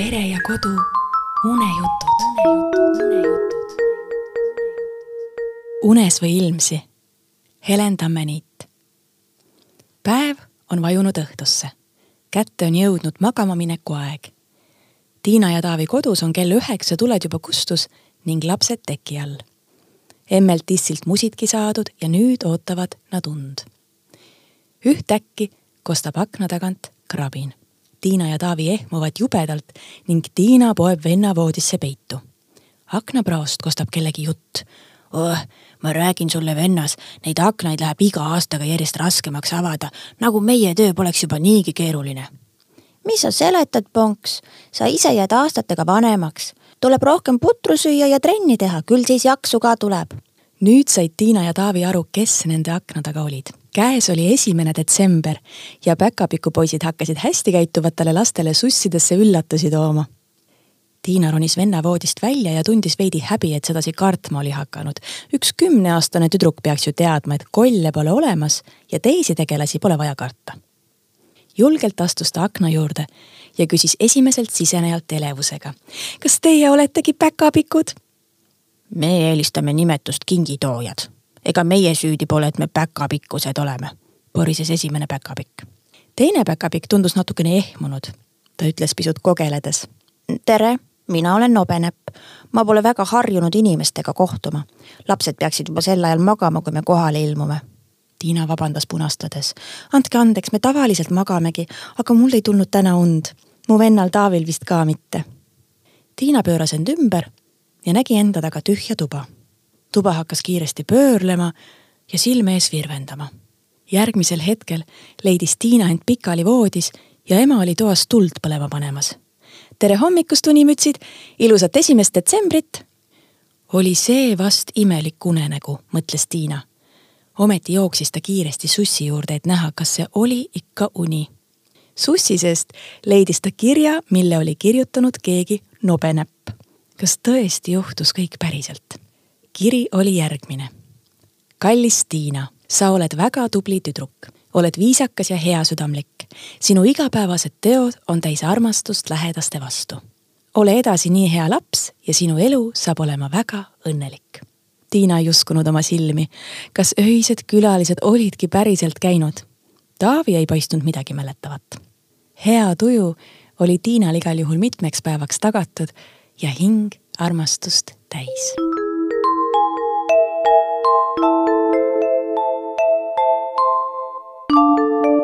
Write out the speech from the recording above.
pere ja kodu unejutud. unes või ilmsi, Helen Tammeniit. päev on vajunud õhtusse, kätte on jõudnud magama mineku aeg. Tiina ja Taavi kodus on kell üheksa tuled juba kustus ning lapsed teki all. emmelt tissilt musidki saadud ja nüüd ootavad nad und ühtäkki kostab akna tagant krabin. Tiina ja Taavi ehmuvad jubedalt ning Tiina poeb venna voodisse peitu. aknapraost kostab kellegi jutt oh,. ma räägin sulle, vennas, neid aknaid läheb iga aastaga järjest raskemaks avada, nagu meie töö poleks juba niigi keeruline. mis sa seletad, Ponks, sa ise jääd aastatega vanemaks. tuleb rohkem putru süüa ja trenni teha, küll siis jaksu ka tuleb nüüd said Tiina ja Taavi aru, kes nende akna taga olid käes oli esimene detsember ja päkapikupoisid hakkasid hästi käituvatele lastele sussidesse üllatusi tooma. Tiina ronis venna voodist välja ja tundis veidi häbi, et sedasi kartma oli hakanud. üks kümneaastane tüdruk peaks ju teadma, et kolle pole olemas ja teisi tegelasi pole vaja karta. julgelt astus ta akna juurde ja küsis esimeselt sisenejalt elevusega. kas teie oletegi päkapikud? me eelistame nimetust kingitoojad ega meie süüdi pole, et me päkapikkused oleme, porises esimene päkapikk. teine päkapikk tundus natukene ehmunud. ta ütles pisut kogeledes. tere, mina olen Nobenäpp. ma pole väga harjunud inimestega kohtuma. lapsed peaksid juba sel ajal magama, kui me kohale ilmume. Tiina vabandas punastades. andke andeks, me tavaliselt magamegi, aga mul ei tulnud täna und. mu vennal Taavil vist ka mitte. Tiina pööras end ümber ja nägi enda taga tühja tuba tuba hakkas kiiresti pöörlema ja silme ees virvendama. järgmisel hetkel leidis Tiina end pikali voodis ja ema oli toas tuld põlema panemas. tere hommikust, unimütsid, ilusat esimest detsembrit. oli see vast imelik unenägu, mõtles Tiina. ometi jooksis ta kiiresti sussi juurde, et näha, kas see oli ikka uni. sussi seest leidis ta kirja, mille oli kirjutanud keegi nobenäpp. kas tõesti juhtus kõik päriselt? Kiri oli järgmine. kallis Tiina, sa oled väga tubli tüdruk, oled viisakas ja heasüdamlik. sinu igapäevased teod on täis armastust lähedaste vastu. ole edasi nii hea laps ja sinu elu saab olema väga õnnelik. Tiina ei uskunud oma silmi. kas öised külalised olidki päriselt käinud? Taavi ei paistnud midagi mäletavat. hea tuju oli Tiinal igal juhul mitmeks päevaks tagatud ja hing armastust täis. Música